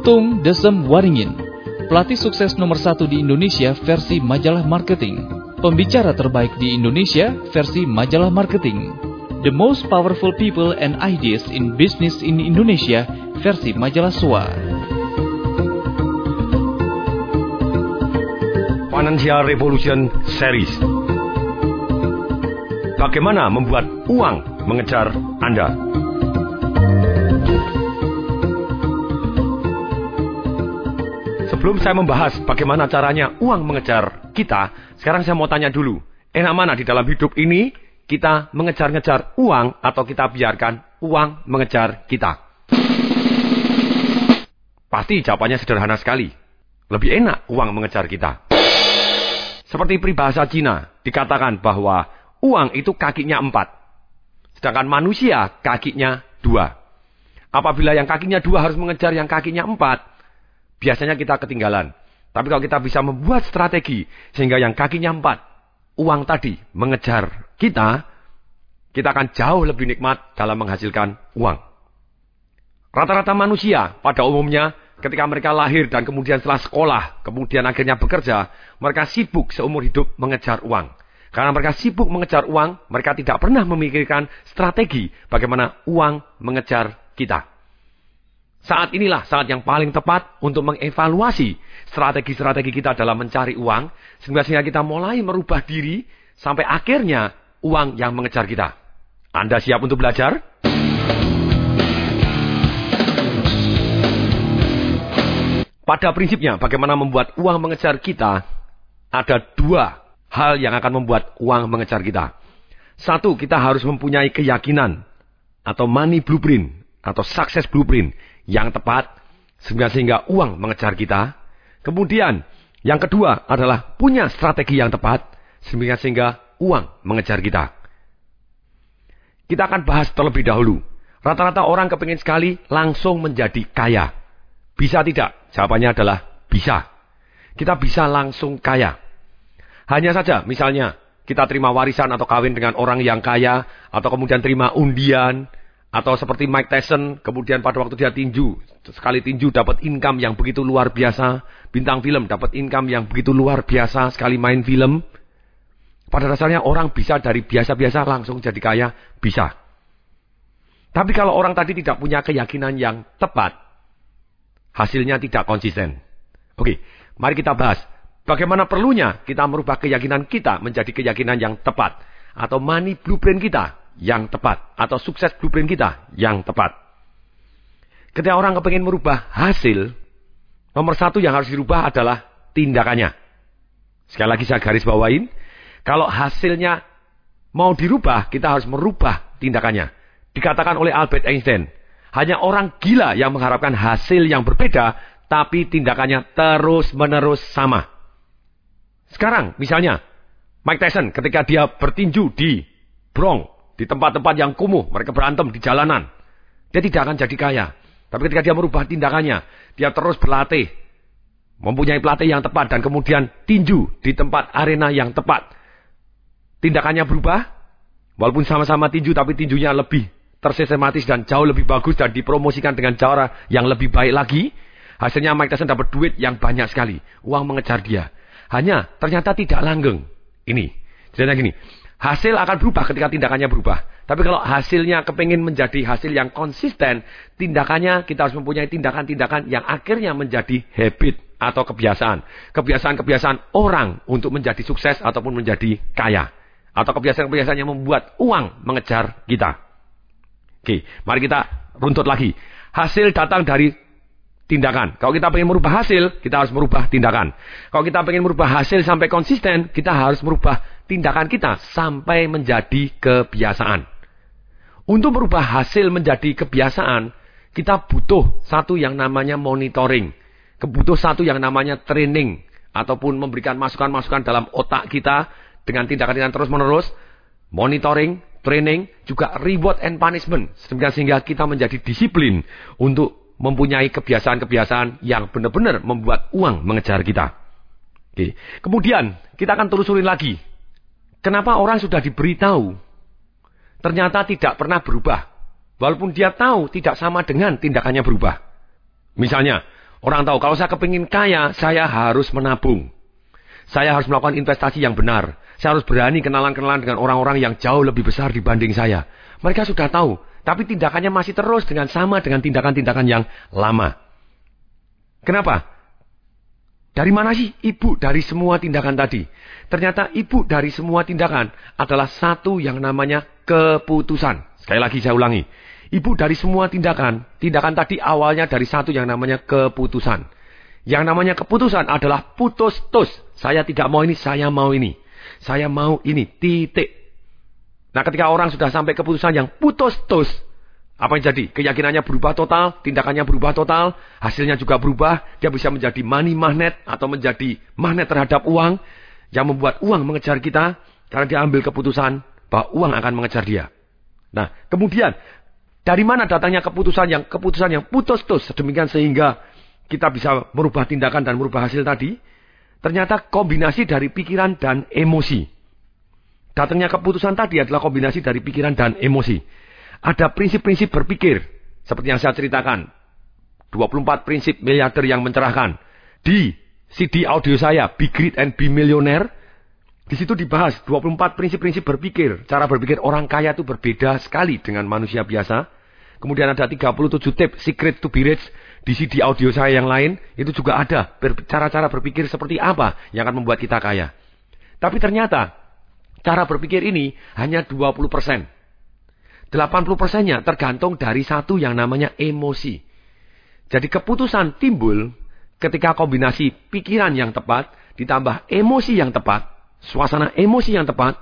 Tung Desem Waringin, pelatih sukses nomor satu di Indonesia versi majalah marketing. Pembicara terbaik di Indonesia versi majalah marketing. The most powerful people and ideas in business in Indonesia versi majalah SWA. Financial Revolution Series. Bagaimana membuat uang mengejar Anda? Sebelum saya membahas bagaimana caranya uang mengejar kita, sekarang saya mau tanya dulu. Enak mana di dalam hidup ini kita mengejar-ngejar uang atau kita biarkan uang mengejar kita? Pasti jawabannya sederhana sekali. Lebih enak uang mengejar kita. Seperti peribahasa Cina, dikatakan bahwa uang itu kakinya empat. Sedangkan manusia kakinya dua. Apabila yang kakinya dua harus mengejar yang kakinya empat, biasanya kita ketinggalan. Tapi kalau kita bisa membuat strategi sehingga yang kakinya empat, uang tadi mengejar kita, kita akan jauh lebih nikmat dalam menghasilkan uang. Rata-rata manusia pada umumnya ketika mereka lahir dan kemudian setelah sekolah, kemudian akhirnya bekerja, mereka sibuk seumur hidup mengejar uang. Karena mereka sibuk mengejar uang, mereka tidak pernah memikirkan strategi bagaimana uang mengejar kita. Saat inilah saat yang paling tepat untuk mengevaluasi strategi-strategi kita dalam mencari uang, sehingga kita mulai merubah diri sampai akhirnya uang yang mengejar kita. Anda siap untuk belajar? Pada prinsipnya, bagaimana membuat uang mengejar kita, ada dua hal yang akan membuat uang mengejar kita. Satu, kita harus mempunyai keyakinan atau money blueprint atau success blueprint yang tepat sehingga, uang mengejar kita. Kemudian yang kedua adalah punya strategi yang tepat sehingga, sehingga uang mengejar kita. Kita akan bahas terlebih dahulu. Rata-rata orang kepingin sekali langsung menjadi kaya. Bisa tidak? Jawabannya adalah bisa. Kita bisa langsung kaya. Hanya saja misalnya kita terima warisan atau kawin dengan orang yang kaya. Atau kemudian terima undian atau seperti Mike Tyson, kemudian pada waktu dia tinju, sekali tinju dapat income yang begitu luar biasa. Bintang film dapat income yang begitu luar biasa sekali main film. Pada dasarnya orang bisa dari biasa-biasa langsung jadi kaya, bisa. Tapi kalau orang tadi tidak punya keyakinan yang tepat, hasilnya tidak konsisten. Oke, mari kita bahas. Bagaimana perlunya kita merubah keyakinan kita menjadi keyakinan yang tepat. Atau money blueprint kita yang tepat. Atau sukses blueprint kita yang tepat. Ketika orang kepengen merubah hasil, nomor satu yang harus dirubah adalah tindakannya. Sekali lagi saya garis bawain, kalau hasilnya mau dirubah, kita harus merubah tindakannya. Dikatakan oleh Albert Einstein, hanya orang gila yang mengharapkan hasil yang berbeda, tapi tindakannya terus-menerus sama. Sekarang, misalnya, Mike Tyson ketika dia bertinju di Bronx, di tempat-tempat yang kumuh, mereka berantem di jalanan. Dia tidak akan jadi kaya. Tapi ketika dia merubah tindakannya, dia terus berlatih. Mempunyai pelatih yang tepat dan kemudian tinju di tempat arena yang tepat. Tindakannya berubah, walaupun sama-sama tinju tapi tinjunya lebih tersistematis dan jauh lebih bagus dan dipromosikan dengan cara yang lebih baik lagi. Hasilnya Mike Tyson dapat duit yang banyak sekali. Uang mengejar dia. Hanya ternyata tidak langgeng. Ini. Jadi gini, Hasil akan berubah ketika tindakannya berubah. Tapi kalau hasilnya kepingin menjadi hasil yang konsisten, tindakannya kita harus mempunyai tindakan-tindakan yang akhirnya menjadi habit atau kebiasaan. Kebiasaan-kebiasaan orang untuk menjadi sukses ataupun menjadi kaya. Atau kebiasaan-kebiasaan yang membuat uang mengejar kita. Oke, mari kita runtut lagi. Hasil datang dari tindakan. Kalau kita ingin merubah hasil, kita harus merubah tindakan. Kalau kita ingin merubah hasil sampai konsisten, kita harus merubah tindakan kita sampai menjadi kebiasaan. Untuk merubah hasil menjadi kebiasaan, kita butuh satu yang namanya monitoring. Kebutuh satu yang namanya training. Ataupun memberikan masukan-masukan dalam otak kita dengan tindakan-tindakan terus-menerus. Monitoring, training, juga reward and punishment. Sehingga kita menjadi disiplin untuk mempunyai kebiasaan-kebiasaan yang benar-benar membuat uang mengejar kita. Oke. Kemudian kita akan telusurin lagi. Kenapa orang sudah diberitahu ternyata tidak pernah berubah. Walaupun dia tahu tidak sama dengan tindakannya berubah. Misalnya, Orang tahu, kalau saya kepingin kaya, saya harus menabung. Saya harus melakukan investasi yang benar. Saya harus berani kenalan-kenalan dengan orang-orang yang jauh lebih besar dibanding saya. Mereka sudah tahu, tapi tindakannya masih terus dengan sama dengan tindakan-tindakan yang lama. Kenapa? Dari mana sih ibu dari semua tindakan tadi? Ternyata ibu dari semua tindakan adalah satu yang namanya keputusan. Sekali lagi saya ulangi. Ibu dari semua tindakan, tindakan tadi awalnya dari satu yang namanya keputusan. Yang namanya keputusan adalah putus tus. Saya tidak mau ini, saya mau ini. Saya mau ini, titik. Nah ketika orang sudah sampai keputusan yang putus tus, apa yang jadi? Keyakinannya berubah total, tindakannya berubah total, hasilnya juga berubah. Dia bisa menjadi money magnet atau menjadi magnet terhadap uang yang membuat uang mengejar kita karena dia ambil keputusan bahwa uang akan mengejar dia. Nah, kemudian dari mana datangnya keputusan yang keputusan yang putus-tus sedemikian sehingga kita bisa merubah tindakan dan merubah hasil tadi? Ternyata kombinasi dari pikiran dan emosi. Datangnya keputusan tadi adalah kombinasi dari pikiran dan emosi. Ada prinsip-prinsip berpikir seperti yang saya ceritakan. 24 prinsip miliarder yang mencerahkan. Di CD audio saya, Be Great and Be Millionaire, di situ dibahas 24 prinsip-prinsip berpikir. Cara berpikir orang kaya itu berbeda sekali dengan manusia biasa. Kemudian ada 37 tips secret to be rich di CD audio saya yang lain. Itu juga ada cara-cara berpikir seperti apa yang akan membuat kita kaya. Tapi ternyata cara berpikir ini hanya 20%. 80 persennya tergantung dari satu yang namanya emosi. Jadi keputusan timbul ketika kombinasi pikiran yang tepat ditambah emosi yang tepat suasana emosi yang tepat,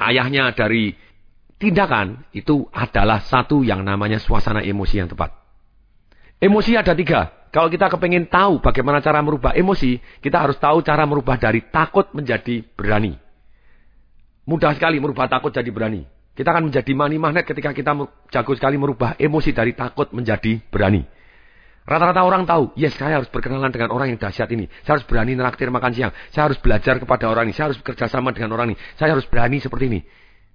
ayahnya dari tindakan itu adalah satu yang namanya suasana emosi yang tepat. Emosi ada tiga. Kalau kita kepingin tahu bagaimana cara merubah emosi, kita harus tahu cara merubah dari takut menjadi berani. Mudah sekali merubah takut jadi berani. Kita akan menjadi mani magnet ketika kita jago sekali merubah emosi dari takut menjadi berani. Rata-rata orang tahu, yes saya harus berkenalan dengan orang yang dahsyat ini. Saya harus berani neraktir makan siang. Saya harus belajar kepada orang ini. Saya harus bekerja sama dengan orang ini. Saya harus berani seperti ini.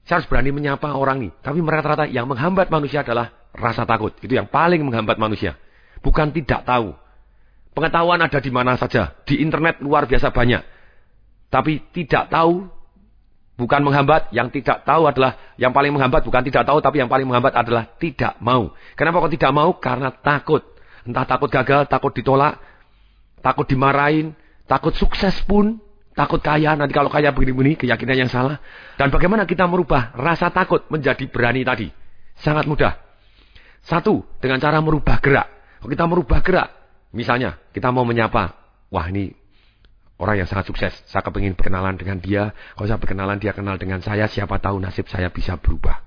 Saya harus berani menyapa orang ini. Tapi rata-rata yang menghambat manusia adalah rasa takut. Itu yang paling menghambat manusia. Bukan tidak tahu. Pengetahuan ada di mana saja. Di internet luar biasa banyak. Tapi tidak tahu bukan menghambat. Yang tidak tahu adalah yang paling menghambat bukan tidak tahu. Tapi yang paling menghambat adalah tidak mau. Kenapa kok tidak mau? Karena takut. Entah takut gagal, takut ditolak, takut dimarahin, takut sukses pun, takut kaya. Nanti kalau kaya begini-begini, keyakinan yang salah. Dan bagaimana kita merubah rasa takut menjadi berani tadi? Sangat mudah. Satu, dengan cara merubah gerak. Kalau kita merubah gerak, misalnya kita mau menyapa, wah ini orang yang sangat sukses. Saya kepingin berkenalan dengan dia. Kalau saya berkenalan, dia kenal dengan saya. Siapa tahu nasib saya bisa berubah.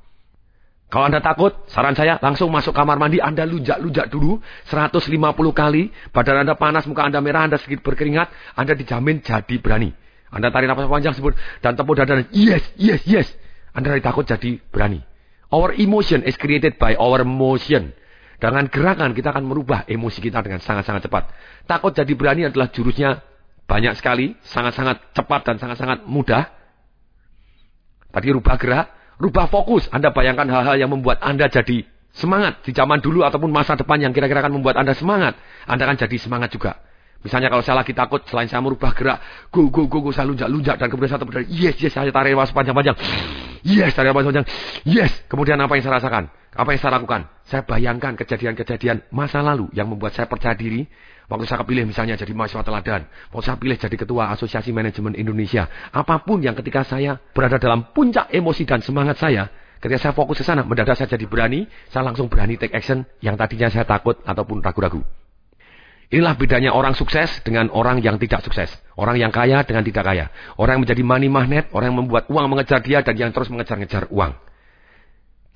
Kalau Anda takut, saran saya langsung masuk kamar mandi, Anda lunjak-lunjak dulu 150 kali, badan Anda panas, muka Anda merah, Anda sedikit berkeringat, Anda dijamin jadi berani. Anda tarik nafas panjang sebut dan tepuk dada, yes, yes, yes. Anda dari takut jadi berani. Our emotion is created by our motion. Dengan gerakan kita akan merubah emosi kita dengan sangat-sangat cepat. Takut jadi berani adalah jurusnya banyak sekali, sangat-sangat cepat dan sangat-sangat mudah. Tadi rubah gerak, Rubah fokus. Anda bayangkan hal-hal yang membuat Anda jadi semangat di zaman dulu ataupun masa depan yang kira-kira akan membuat Anda semangat. Anda akan jadi semangat juga. Misalnya kalau saya lagi takut, selain saya merubah gerak, go, go, go, go, saya lunjak-lunjak, dan kemudian saya terpedal, yes, yes, saya tarik nafas panjang-panjang, yes, tarik nafas panjang, yes. Kemudian apa yang saya rasakan? Apa yang saya lakukan? Saya bayangkan kejadian-kejadian masa lalu yang membuat saya percaya diri, Waktu saya kepilih misalnya jadi mahasiswa teladan. Waktu saya pilih jadi ketua Asosiasi Manajemen Indonesia. Apa pun yang ketika saya berada dalam puncak emosi dan semangat saya. Ketika saya fokus ke sana, mendadak saya jadi berani. Saya langsung berani take action yang tadinya saya takut ataupun ragu-ragu. Inilah bedanya orang sukses dengan orang yang tidak sukses. Orang yang kaya dengan tidak kaya. Orang yang menjadi money magnet, orang yang membuat uang mengejar dia dan yang terus mengejar-ngejar uang.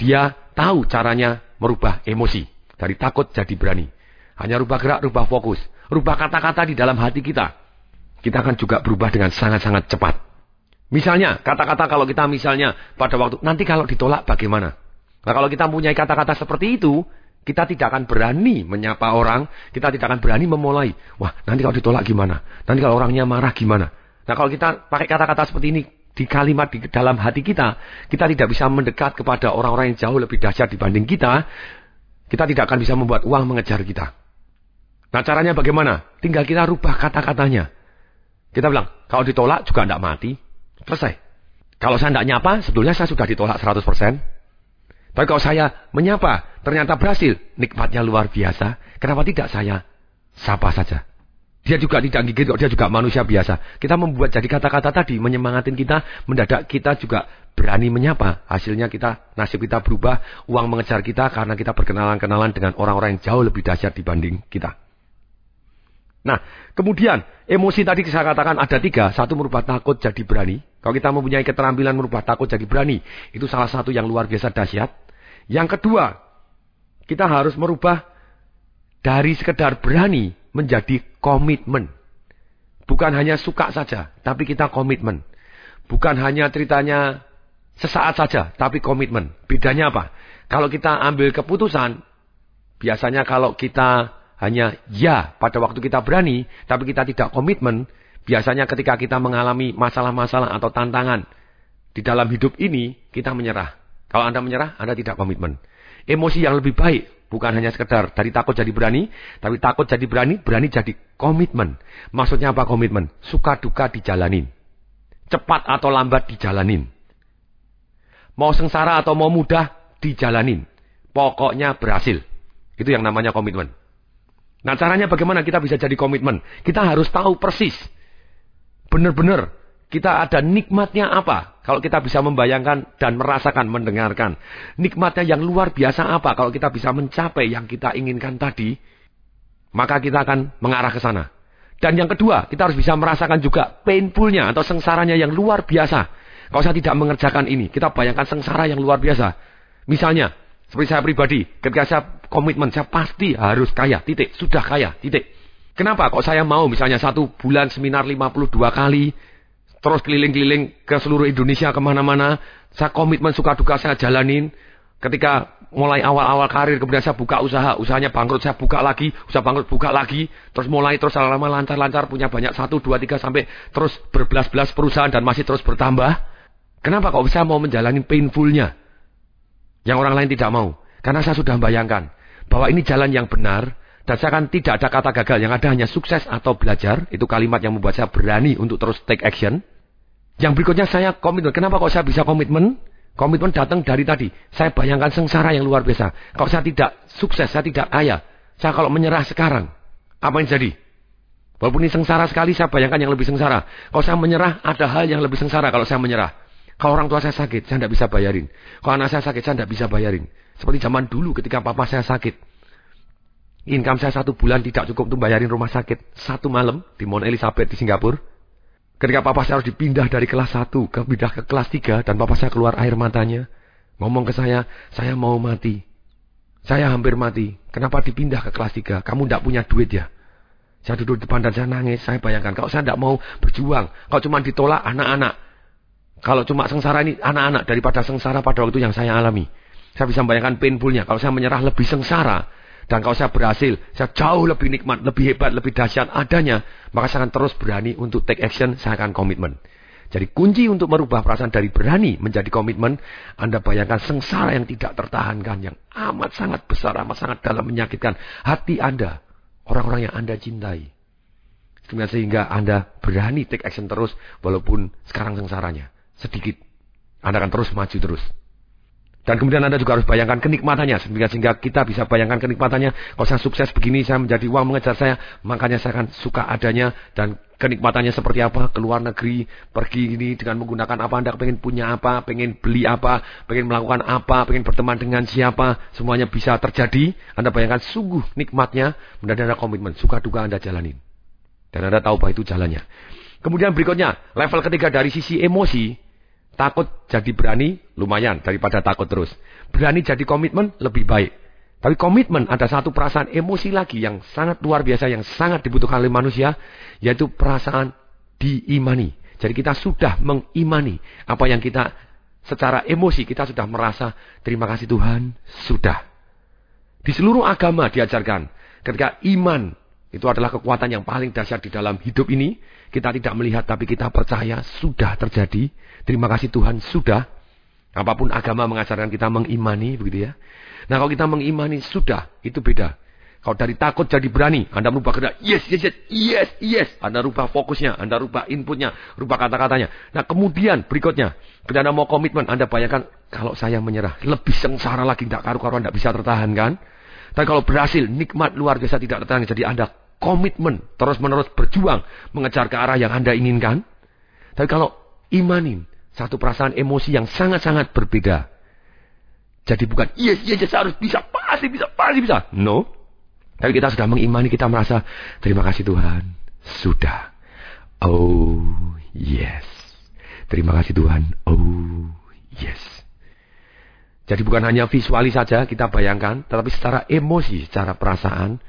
Dia tahu caranya merubah emosi. Dari takut jadi berani. Hanya rubah gerak, rubah fokus. Rubah kata-kata di dalam hati kita. Kita akan juga berubah dengan sangat-sangat cepat. Misalnya, kata-kata kalau kita misalnya pada waktu, nanti kalau ditolak bagaimana? Nah kalau kita mempunyai kata-kata seperti itu, kita tidak akan berani menyapa orang, kita tidak akan berani memulai. Wah, nanti kalau ditolak gimana? Nanti kalau orangnya marah gimana? Nah kalau kita pakai kata-kata seperti ini di kalimat di dalam hati kita, kita tidak bisa mendekat kepada orang-orang yang jauh lebih dahsyat dibanding kita, kita tidak akan bisa membuat uang mengejar kita. Nah caranya bagaimana? Tinggal kita rubah kata-katanya. Kita bilang, kalau ditolak juga tidak mati. Selesai. Kalau saya tidak nyapa, sebetulnya saya sudah ditolak 100%. Tapi kalau saya menyapa, ternyata berhasil. Nikmatnya luar biasa. Kenapa tidak saya sapa saja? Dia juga tidak gigit dia juga manusia biasa. Kita membuat jadi kata-kata tadi, menyemangatin kita, mendadak kita juga berani menyapa. Hasilnya kita, nasib kita berubah, uang mengejar kita karena kita berkenalan-kenalan dengan orang-orang yang jauh lebih dahsyat dibanding kita. Nah, kemudian emosi tadi saya katakan ada tiga. Satu merubah takut jadi berani. Kalau kita mempunyai keterampilan merubah takut jadi berani, itu salah satu yang luar biasa dahsyat. Yang kedua, kita harus merubah dari sekedar berani menjadi komitmen. Bukan hanya suka saja, tapi kita komitmen. Bukan hanya ceritanya sesaat saja, tapi komitmen. Bedanya apa? Kalau kita ambil keputusan, biasanya kalau kita hanya ya pada waktu kita berani, tapi kita tidak komitmen, biasanya ketika kita mengalami masalah-masalah atau tantangan di dalam hidup ini, kita menyerah. Kalau Anda menyerah, Anda tidak komitmen. Emosi yang lebih baik Bukan hanya sekedar dari takut jadi berani, tapi takut jadi berani, berani jadi komitmen. Maksudnya apa komitmen? Suka duka dijalanin. Cepat atau lambat dijalanin. Mau sengsara atau mau mudah dijalanin. Pokoknya berhasil. Itu yang namanya komitmen. Nah caranya bagaimana kita bisa jadi komitmen? Kita harus tahu persis. Benar-benar kita ada nikmatnya apa? Kalau kita bisa membayangkan dan merasakan, mendengarkan. Nikmatnya yang luar biasa apa? Kalau kita bisa mencapai yang kita inginkan tadi, maka kita akan mengarah ke sana. Dan yang kedua, kita harus bisa merasakan juga painfulnya atau sengsaranya yang luar biasa. Kalau saya tidak mengerjakan ini, kita bayangkan sengsara yang luar biasa. Misalnya, seperti saya pribadi, ketika saya komitmen, saya pasti harus kaya, titik. Sudah kaya, titik. Kenapa? Kok saya mau misalnya satu bulan seminar 52 kali, Terus keliling-keliling ke seluruh Indonesia ke mana-mana. Saya komitmen suka duka saya jalanin. Ketika mulai awal-awal karir kemudian saya buka usaha. Usahanya bangkrut saya buka lagi. Usaha bangkrut buka lagi. Terus mulai terus lama lancar-lancar punya banyak. Satu, dua, tiga sampai terus berbelas-belas perusahaan dan masih terus bertambah. Kenapa kok bisa mau menjalani painfulnya? Yang orang lain tidak mau. Karena saya sudah membayangkan bahwa ini jalan yang benar. Dan saya akan tidak ada kata gagal. Yang ada hanya sukses atau belajar. Itu kalimat yang membuat saya berani untuk terus take action. Yang berikutnya saya komitmen. Kenapa kok saya bisa komitmen? Komitmen datang dari tadi. Saya bayangkan sengsara yang luar biasa. Kalau saya tidak sukses, saya tidak kaya. Saya kalau menyerah sekarang, apa yang jadi? Walaupun ini sengsara sekali, saya bayangkan yang lebih sengsara. Kalau saya menyerah, ada hal yang lebih sengsara kalau saya menyerah. Kalau orang tua saya sakit, saya tidak bisa bayarin. Kalau anak saya sakit, saya tidak bisa bayarin. Seperti zaman dulu ketika papa saya sakit. Income saya satu bulan tidak cukup untuk bayarin rumah sakit. Satu malam di Mount Elizabeth di Singapura. Ketika papa saya harus dipindah dari kelas 1 ke pindah ke kelas 3 dan papa saya keluar air matanya. Ngomong ke saya, saya mau mati. Saya hampir mati. Kenapa dipindah ke kelas 3? Kamu tidak punya duit ya? Saya duduk di depan dan saya nangis. Saya bayangkan, kalau saya tidak mau berjuang. Kalau cuma ditolak anak-anak. Kalau cuma sengsara ini anak-anak daripada sengsara pada waktu yang saya alami. Saya bisa membayangkan painfulnya. Kalau saya menyerah lebih sengsara dan kalau saya berhasil, saya jauh lebih nikmat, lebih hebat, lebih dahsyat adanya. Maka saya akan terus berani untuk take action, saya akan komitmen. Jadi kunci untuk merubah perasaan dari berani menjadi komitmen, Anda bayangkan sengsara yang tidak tertahankan, yang amat sangat besar, amat sangat dalam menyakitkan hati Anda, orang-orang yang Anda cintai. Sehingga Anda berani take action terus, walaupun sekarang sengsaranya sedikit. Anda akan terus maju terus. Dan kemudian Anda juga harus bayangkan kenikmatannya. Sehingga, sehingga kita bisa bayangkan kenikmatannya. Kalau saya sukses begini, saya menjadi uang mengejar saya. Makanya saya akan suka adanya. Dan kenikmatannya seperti apa. Keluar negeri, pergi ini dengan menggunakan apa. Anda pengen punya apa, pengen beli apa, pengen melakukan apa, pengen berteman dengan siapa. Semuanya bisa terjadi. Anda bayangkan sungguh nikmatnya. Kemudian Anda komitmen. Suka duka Anda jalanin. Dan Anda tahu bahwa itu jalannya. Kemudian berikutnya, level ketiga dari sisi emosi. Takut jadi berani lumayan daripada takut terus. Berani jadi komitmen lebih baik. Tapi komitmen ada satu perasaan emosi lagi yang sangat luar biasa, yang sangat dibutuhkan oleh manusia, yaitu perasaan diimani. Jadi kita sudah mengimani apa yang kita secara emosi kita sudah merasa terima kasih Tuhan, sudah. Di seluruh agama diajarkan ketika iman itu adalah kekuatan yang paling dahsyat di dalam hidup ini. Kita tidak melihat tapi kita percaya sudah terjadi. Terima kasih Tuhan sudah. Apa pun agama mengajarkan kita mengimani begitu ya. Nah kalau kita mengimani sudah itu beda. Kalau dari takut jadi berani, Anda merubah kata yes, yes, yes, yes, yes. Anda rubah fokusnya, Anda rubah inputnya, rubah kata-katanya. Nah kemudian berikutnya, ketika Anda mau komitmen, Anda bayangkan kalau saya menyerah, lebih sengsara lagi, tidak karu-karuan, tidak bisa tertahan kan? Tapi kalau berhasil, nikmat luar biasa tidak tertahan. Jadi Anda komitmen, terus-menerus berjuang, mengejar ke arah yang Anda inginkan. Tapi kalau imanin, satu perasaan emosi yang sangat-sangat berbeda. Jadi bukan, yes, yes, yes, harus bisa, pasti bisa, pasti bisa. No, tapi kita sudah mengimani, kita merasa, terima kasih Tuhan. Sudah. Oh, yes. Terima kasih Tuhan. Oh, yes. Jadi bukan hanya visualis saja kita bayangkan, tetapi secara emosi, secara perasaan,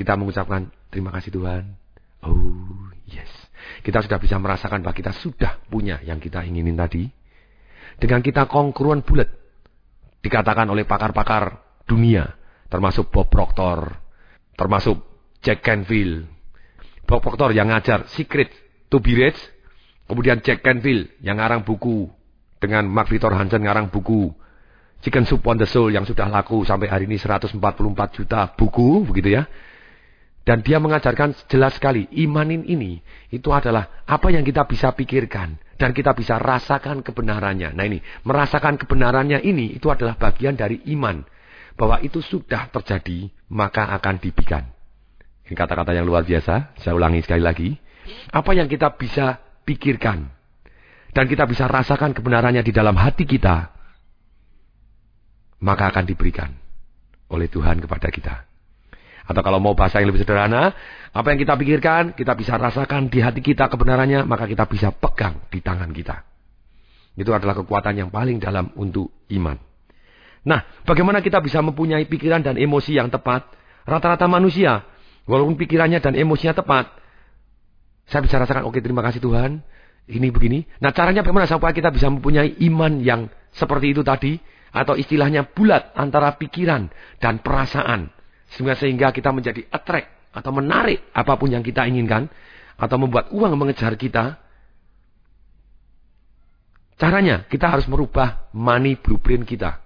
kita mengucapkan, terima kasih Tuhan. Oh, yes. Kita sudah bisa merasakan bahwa kita sudah punya yang kita inginin tadi. Dengan kita kongkruan bulat. Dikatakan oleh pakar-pakar dunia termasuk Bob Proctor, termasuk Jack Canfield. Bob Proctor yang ngajar Secret to be Rich, kemudian Jack Canfield yang ngarang buku dengan Mark Victor Hansen ngarang buku Chicken Soup on the Soul yang sudah laku sampai hari ini 144 juta buku begitu ya. Dan dia mengajarkan jelas sekali, imanin ini itu adalah apa yang kita bisa pikirkan dan kita bisa rasakan kebenarannya. Nah ini, merasakan kebenarannya ini itu adalah bagian dari iman bahwa itu sudah terjadi, maka akan dibikan. Ini kata-kata yang luar biasa, saya ulangi sekali lagi. Apa yang kita bisa pikirkan, dan kita bisa rasakan kebenarannya di dalam hati kita, maka akan diberikan oleh Tuhan kepada kita. Atau kalau mau bahasa yang lebih sederhana, apa yang kita pikirkan, kita bisa rasakan di hati kita kebenarannya, maka kita bisa pegang di tangan kita. Itu adalah kekuatan yang paling dalam untuk iman. Nah, bagaimana kita bisa mempunyai pikiran dan emosi yang tepat? Rata-rata manusia, walaupun pikirannya dan emosinya tepat, saya bisa rasakan, oke terima kasih Tuhan, ini begini. Nah, caranya bagaimana supaya kita bisa mempunyai iman yang seperti itu tadi? Atau istilahnya bulat antara pikiran dan perasaan. Sehingga, sehingga kita menjadi attract atau menarik apa pun yang kita inginkan. Atau membuat uang mengejar kita. Caranya, kita harus merubah money blueprint kita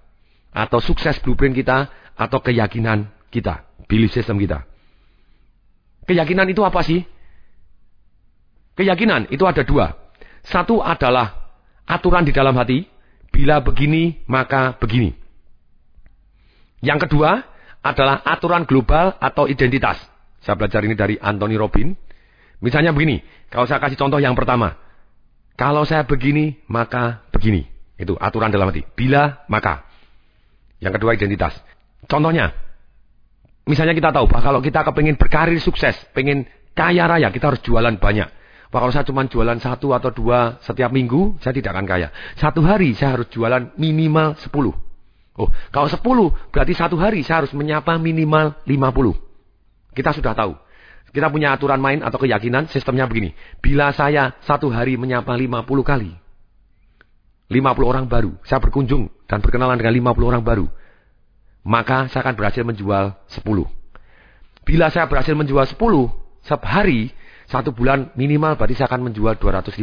atau sukses blueprint kita atau keyakinan kita, belief system kita. Keyakinan itu apa sih? Keyakinan itu ada dua. Satu adalah aturan di dalam hati, bila begini maka begini. Yang kedua adalah aturan global atau identitas. Saya belajar ini dari Anthony Robin. Misalnya begini, kalau saya kasih contoh yang pertama. Kalau saya begini, maka begini. Itu aturan dalam hati. Bila, maka. Yang kedua identitas. Contohnya, misalnya kita tahu bahwa kalau kita kepingin berkarir sukses, pengen kaya raya, kita harus jualan banyak. Wah, kalau saya cuma jualan satu atau dua setiap minggu, saya tidak akan kaya. Satu hari saya harus jualan minimal sepuluh. Oh, kalau sepuluh berarti satu hari saya harus menyapa minimal lima puluh. Kita sudah tahu. Kita punya aturan main atau keyakinan sistemnya begini. Bila saya satu hari menyapa lima puluh kali, 50 orang baru. Saya berkunjung dan berkenalan dengan 50 orang baru. Maka saya akan berhasil menjual 10. Bila saya berhasil menjual 10 sehari, satu bulan minimal berarti saya akan menjual 250.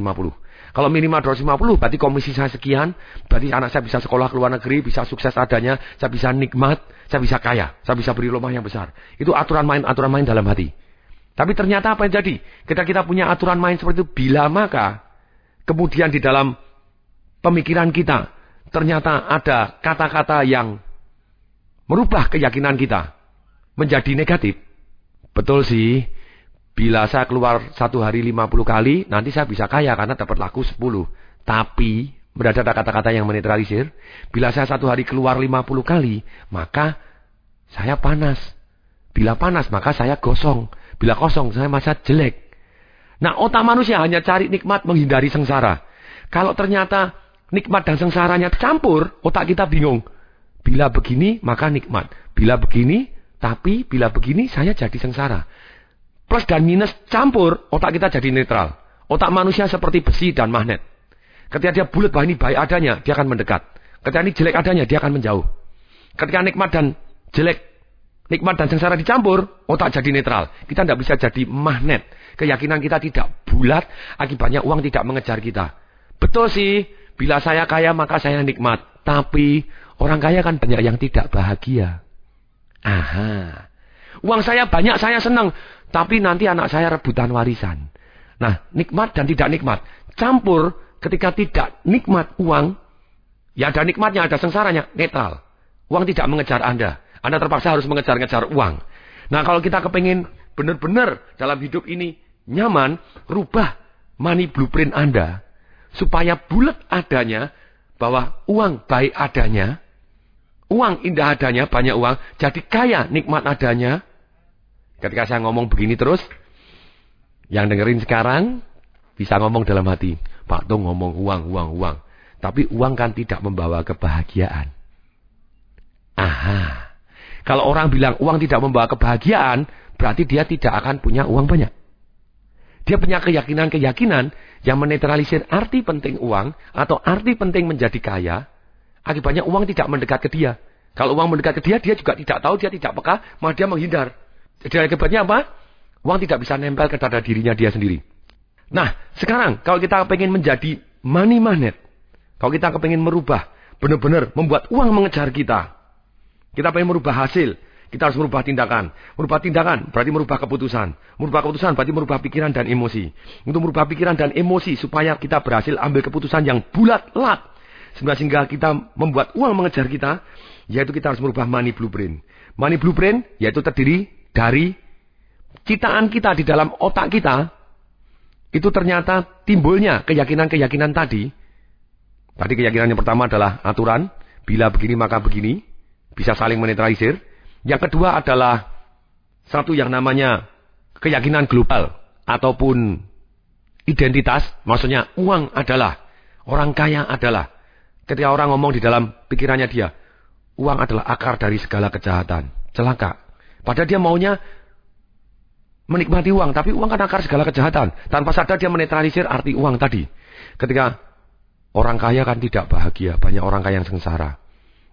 Kalau minimal 250 berarti komisi saya sekian, berarti anak saya bisa sekolah ke luar negeri, bisa sukses adanya, saya bisa nikmat, saya bisa kaya, saya bisa beri rumah yang besar. Itu aturan main aturan main dalam hati. Tapi ternyata apa yang jadi? Kita kita punya aturan main seperti itu, bila maka kemudian di dalam pemikiran kita. Ternyata ada kata-kata yang merubah keyakinan kita menjadi negatif. Betul sih, bila saya keluar satu hari 50 kali, nanti saya bisa kaya karena dapat laku 10. Tapi, berada ada kata-kata yang menetralisir, bila saya satu hari keluar 50 kali, maka saya panas. Bila panas, maka saya gosong. Bila kosong, saya masa jelek. Nah, otak manusia hanya cari nikmat menghindari sengsara. Kalau ternyata nikmat dan sengsaranya campur, otak kita bingung. Bila begini, maka nikmat. Bila begini, tapi bila begini, saya jadi sengsara. Plus dan minus campur, otak kita jadi netral. Otak manusia seperti besi dan magnet. Ketika dia bulat, bahwa ini baik adanya, dia akan mendekat. Ketika ini jelek adanya, dia akan menjauh. Ketika nikmat dan jelek, nikmat dan sengsara dicampur, otak jadi netral. Kita tidak bisa jadi magnet. Keyakinan kita tidak bulat, akibatnya uang tidak mengejar kita. Betul sih, Bila saya kaya maka saya nikmat. Tapi orang kaya kan banyak yang tidak bahagia. Aha. Uang saya banyak, saya senang. Tapi nanti anak saya rebutan warisan. Nah, nikmat dan tidak nikmat. Campur ketika tidak nikmat uang, ya ada nikmatnya, ada sengsaranya, netral. Uang tidak mengejar Anda. Anda terpaksa harus mengejar-ngejar uang. Nah, kalau kita kepingin benar-benar dalam hidup ini nyaman, rubah money blueprint Anda. Supaya bulat adanya, bahwa uang baik adanya, uang indah adanya, banyak uang, jadi kaya nikmat adanya. Ketika saya ngomong begini terus, yang dengerin sekarang bisa ngomong dalam hati, Pak Tung ngomong uang, uang, uang. Tapi uang kan tidak membawa kebahagiaan. Aha. Kalau orang bilang uang tidak membawa kebahagiaan, berarti dia tidak akan punya uang banyak. Dia punya keyakinan-keyakinan yang menetralisir arti penting uang atau arti penting menjadi kaya. Akibatnya uang tidak mendekat ke dia. Kalau uang mendekat ke dia, dia juga tidak tahu, dia tidak peka, malah dia menghindar. Jadi akibatnya apa? Uang tidak bisa nempel ke dada dirinya dia sendiri. Nah, sekarang kalau kita ingin menjadi money magnet, kalau kita ingin merubah, benar-benar membuat uang mengejar kita. Kita ingin merubah hasil, kita harus merubah tindakan. Merubah tindakan berarti merubah keputusan. Merubah keputusan berarti merubah pikiran dan emosi. Untuk merubah pikiran dan emosi supaya kita berhasil ambil keputusan yang bulat-lat. Sehingga kita membuat uang mengejar kita, yaitu kita harus merubah money blueprint. Money blueprint yaitu terdiri dari citaan kita di dalam otak kita. Itu ternyata timbulnya keyakinan-keyakinan tadi. Tadi keyakinan yang pertama adalah aturan. Bila begini maka begini. Bisa saling menetralisir. Yang kedua adalah satu yang namanya keyakinan global ataupun identitas, maksudnya uang adalah, orang kaya adalah. Ketika orang ngomong di dalam pikirannya dia, uang adalah akar dari segala kejahatan. Celaka. Padahal dia maunya menikmati uang, tapi uang kan akar segala kejahatan. Tanpa sadar dia menetralisir arti uang tadi. Ketika orang kaya kan tidak bahagia, banyak orang kaya yang sengsara.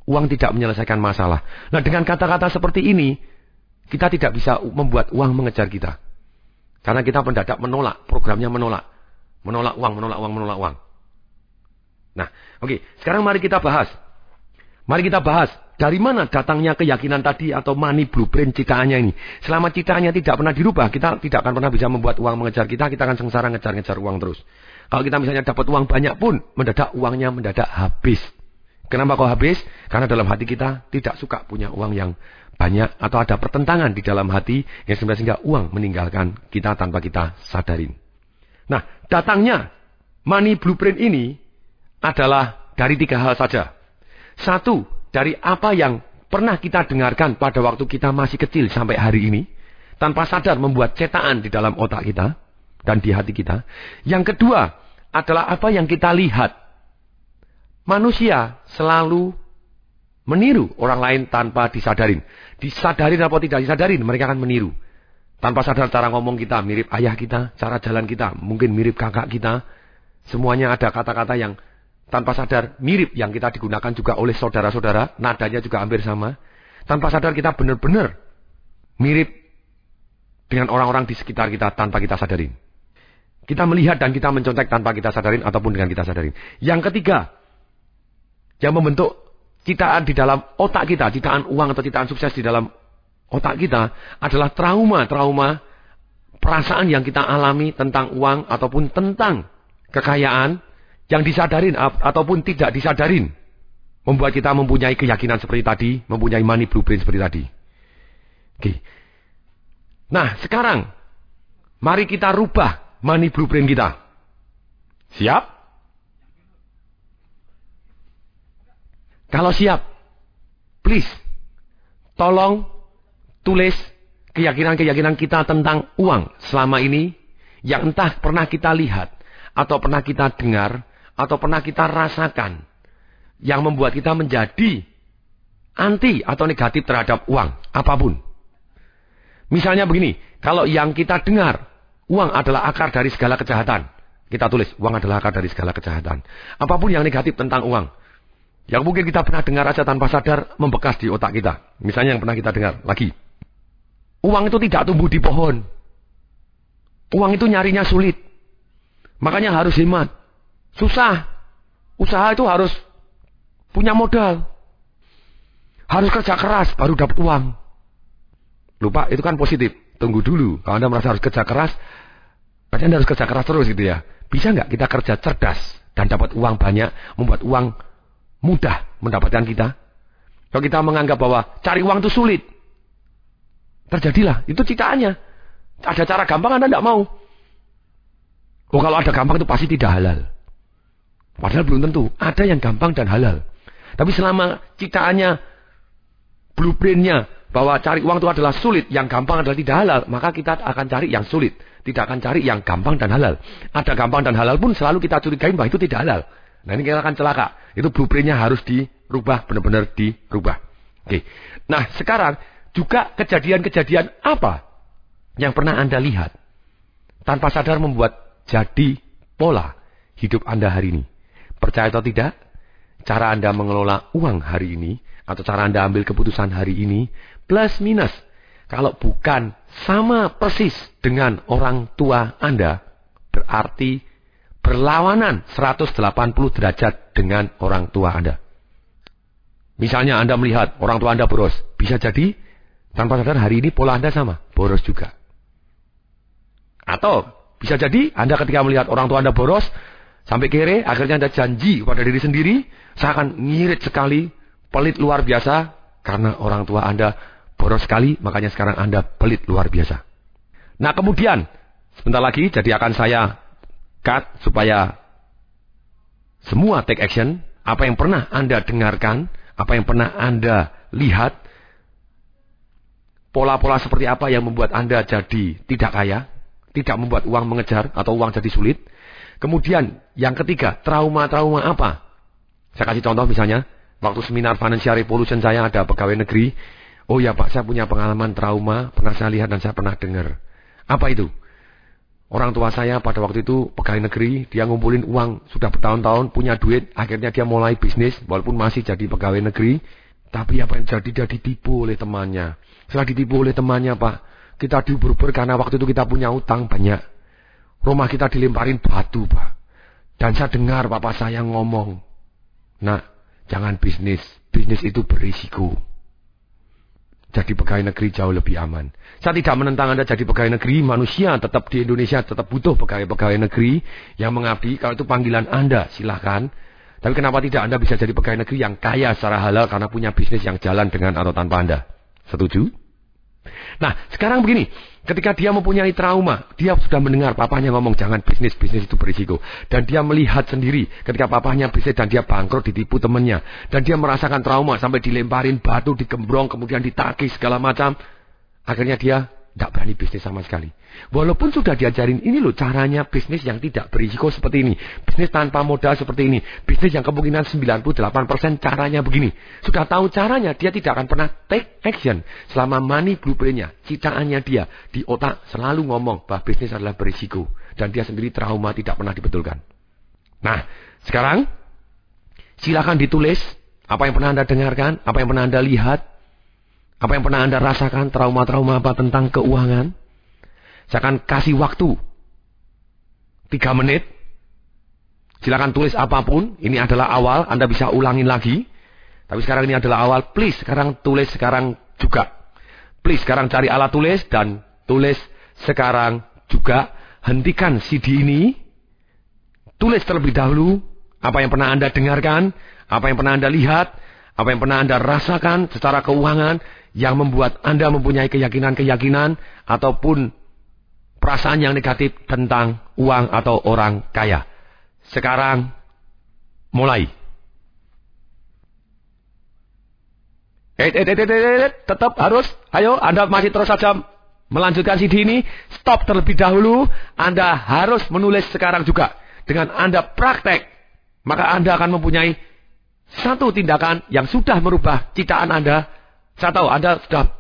Uang tidak menyelesaikan masalah. Nah dengan kata-kata seperti ini, kita tidak bisa membuat uang mengejar kita. Karena kita mendadak menolak, programnya menolak. Menolak uang, menolak uang, menolak uang. Nah, oke. Okay. Sekarang mari kita bahas. Mari kita bahas. Dari mana datangnya keyakinan tadi atau money blueprint citaannya ini. Selama citaannya tidak pernah dirubah, kita tidak akan pernah bisa membuat uang mengejar kita. Kita akan sengsara ngejar-ngejar uang terus. Kalau kita misalnya dapat uang banyak pun, mendadak uangnya mendadak habis. Kenapa kau habis? Karena dalam hati kita tidak suka punya uang yang banyak atau ada pertentangan di dalam hati yang sehingga uang meninggalkan kita tanpa kita sadarin. Nah, datangnya money blueprint ini adalah dari tiga hal saja. Satu, dari apa yang pernah kita dengarkan pada waktu kita masih kecil sampai hari ini, tanpa sadar membuat cetakan di dalam otak kita dan di hati kita. Yang kedua, adalah apa yang kita lihat Manusia selalu meniru orang lain tanpa disadarin. Disadarin atau tidak disadarin, mereka akan meniru. Tanpa sadar cara ngomong kita mirip ayah kita, cara jalan kita mungkin mirip kakak kita. Semuanya ada kata-kata yang tanpa sadar mirip yang kita digunakan juga oleh saudara-saudara, nadanya juga hampir sama. Tanpa sadar kita benar-benar mirip dengan orang-orang di sekitar kita tanpa kita sadarin. Kita melihat dan kita mencontek tanpa kita sadarin ataupun dengan kita sadarin. Yang ketiga, yang membentuk citaan di dalam otak kita, citaan uang atau citaan sukses di dalam otak kita adalah trauma-trauma perasaan yang kita alami tentang uang ataupun tentang kekayaan yang disadarin ataupun tidak disadarin. Membuat kita mempunyai keyakinan seperti tadi, mempunyai money blueprint seperti tadi. Oke. Nah, sekarang mari kita rubah money blueprint kita. Siap? Kalau siap, please, tolong tulis keyakinan-keyakinan kita tentang uang selama ini yang entah pernah kita lihat atau pernah kita dengar atau pernah kita rasakan yang membuat kita menjadi anti atau negatif terhadap uang apa pun. Misalnya begini, kalau yang kita dengar uang adalah akar dari segala kejahatan, kita tulis uang adalah akar dari segala kejahatan. Apa pun yang negatif tentang uang, yang mungkin kita pernah dengar aja tanpa sadar membekas di otak kita. Misalnya yang pernah kita dengar lagi. Uang itu tidak tumbuh di pohon. Uang itu nyarinya sulit. Makanya harus hemat. Susah. Usaha itu harus punya modal. Harus kerja keras baru dapat uang. Pak, itu kan positif. Tunggu dulu. Kalau Anda merasa harus kerja keras, berarti Anda harus kerja keras terus gitu ya. Bisa nggak kita kerja cerdas dan dapat uang banyak, membuat uang mudah mendapatkan kita? Kalau kita menganggap bahwa cari uang itu sulit, terjadilah. Itu citaannya. Ada cara gampang Anda tidak mau. Oh kalau ada gampang itu pasti tidak halal. Padahal belum tentu. Ada yang gampang dan halal. Tapi selama citaannya, blueprintnya, bahwa cari uang itu adalah sulit, yang gampang adalah tidak halal, maka kita akan cari yang sulit. Tidak akan cari yang gampang dan halal. Ada gampang dan halal pun selalu kita curigain bahwa itu tidak halal. Nah ini kita akan celaka. Itu blueprintnya harus dirubah, benar-benar dirubah. Oke. Nah sekarang juga kejadian-kejadian apa yang pernah Anda lihat tanpa sadar membuat jadi pola hidup Anda hari ini. Percaya atau tidak, cara Anda mengelola uang hari ini atau cara Anda ambil keputusan hari ini plus minus. Kalau bukan sama persis dengan orang tua Anda, berarti berlawanan 180 derajat dengan orang tua Anda. Misalnya Anda melihat orang tua Anda boros, bisa jadi tanpa sadar hari ini pola Anda sama, boros juga. Atau bisa jadi Anda ketika melihat orang tua Anda boros, sampai kere, akhirnya Anda janji pada diri sendiri, saya akan ngirit sekali, pelit luar biasa, karena orang tua Anda boros sekali, makanya sekarang Anda pelit luar biasa. Nah kemudian, sebentar lagi, jadi akan saya cut supaya semua take action, apa yang pernah Anda dengarkan, apa yang pernah Anda lihat, pola-pola seperti apa yang membuat Anda jadi tidak kaya, tidak membuat uang mengejar atau uang jadi sulit. Kemudian yang ketiga, trauma-trauma apa? Saya kasih contoh misalnya, waktu seminar Financial Revolution saya ada pegawai negeri, Oh ya Pak, saya punya pengalaman trauma, pernah saya lihat dan saya pernah dengar. Apa itu? Orang tua saya pada waktu itu pegawai negeri, dia ngumpulin uang sudah bertahun-tahun, punya duit, akhirnya dia mulai bisnis, walaupun masih jadi pegawai negeri. Tapi apa yang jadi? Dia ditipu oleh temannya. Setelah ditipu oleh temannya Pak, kita diubur-ubur karena waktu itu kita punya utang banyak. Rumah kita dilemparin batu Pak. Dan saya dengar papa saya ngomong, Nah, jangan bisnis, bisnis itu berisiko jadi pegawai negeri jauh lebih aman. Saya tidak menentang Anda jadi pegawai negeri, manusia tetap di Indonesia tetap butuh pegawai-pegawai negeri yang mengabdi. Kalau itu panggilan Anda, silahkan. Tapi kenapa tidak Anda bisa jadi pegawai negeri yang kaya secara halal karena punya bisnis yang jalan dengan atau tanpa Anda? Setuju? Nah, sekarang begini. Ketika dia mempunyai trauma, dia sudah mendengar papanya ngomong jangan bisnis, bisnis itu berisiko. Dan dia melihat sendiri ketika papanya bisnis dan dia bangkrut ditipu temannya. Dan dia merasakan trauma sampai dilemparin batu, digembrong, kemudian ditagih segala macam. Akhirnya dia tidak berani bisnis sama sekali. Walaupun sudah diajarin ini loh caranya bisnis yang tidak berisiko seperti ini. Bisnis tanpa modal seperti ini. Bisnis yang kemungkinan 98% caranya begini. Sudah tahu caranya, dia tidak akan pernah take action. Selama money blueprintnya, citaannya dia di otak selalu ngomong bahwa bisnis adalah berisiko. Dan dia sendiri trauma tidak pernah dibetulkan. Nah, sekarang silakan ditulis apa yang pernah Anda dengarkan, apa yang pernah Anda lihat, apa yang pernah Anda rasakan, trauma-trauma apa tentang keuangan? Saya akan kasih waktu. Tiga menit. Silakan tulis apa pun. Ini adalah awal. Anda bisa ulangin lagi. Tapi sekarang ini adalah awal. Please sekarang tulis sekarang juga. Please sekarang cari alat tulis dan tulis sekarang juga. Hentikan CD ini. Tulis terlebih dahulu apa yang pernah Anda dengarkan, apa yang pernah Anda lihat, apa yang pernah Anda rasakan secara keuangan, yang membuat Anda mempunyai keyakinan-keyakinan ataupun perasaan yang negatif tentang uang atau orang kaya. Sekarang mulai. Eh, eh, eh, eh, eh, tetap harus, ayo Anda masih terus saja melanjutkan CD ini. Stop terlebih dahulu. Anda harus menulis sekarang juga. Dengan Anda praktek, maka Anda akan mempunyai satu tindakan yang sudah merubah citaan Anda saya tahu Anda sudah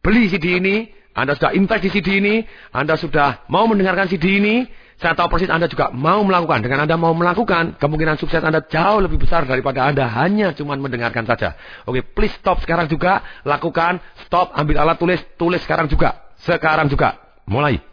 beli CD ini, Anda sudah invest di CD ini, Anda sudah mau mendengarkan CD ini, saya tahu persis Anda juga mau melakukan. Dengan Anda mau melakukan, kemungkinan sukses Anda jauh lebih besar daripada Anda hanya cuma mendengarkan saja. Oke, please stop sekarang juga. Lakukan, stop, ambil alat tulis, tulis sekarang juga. Sekarang juga. Mulai.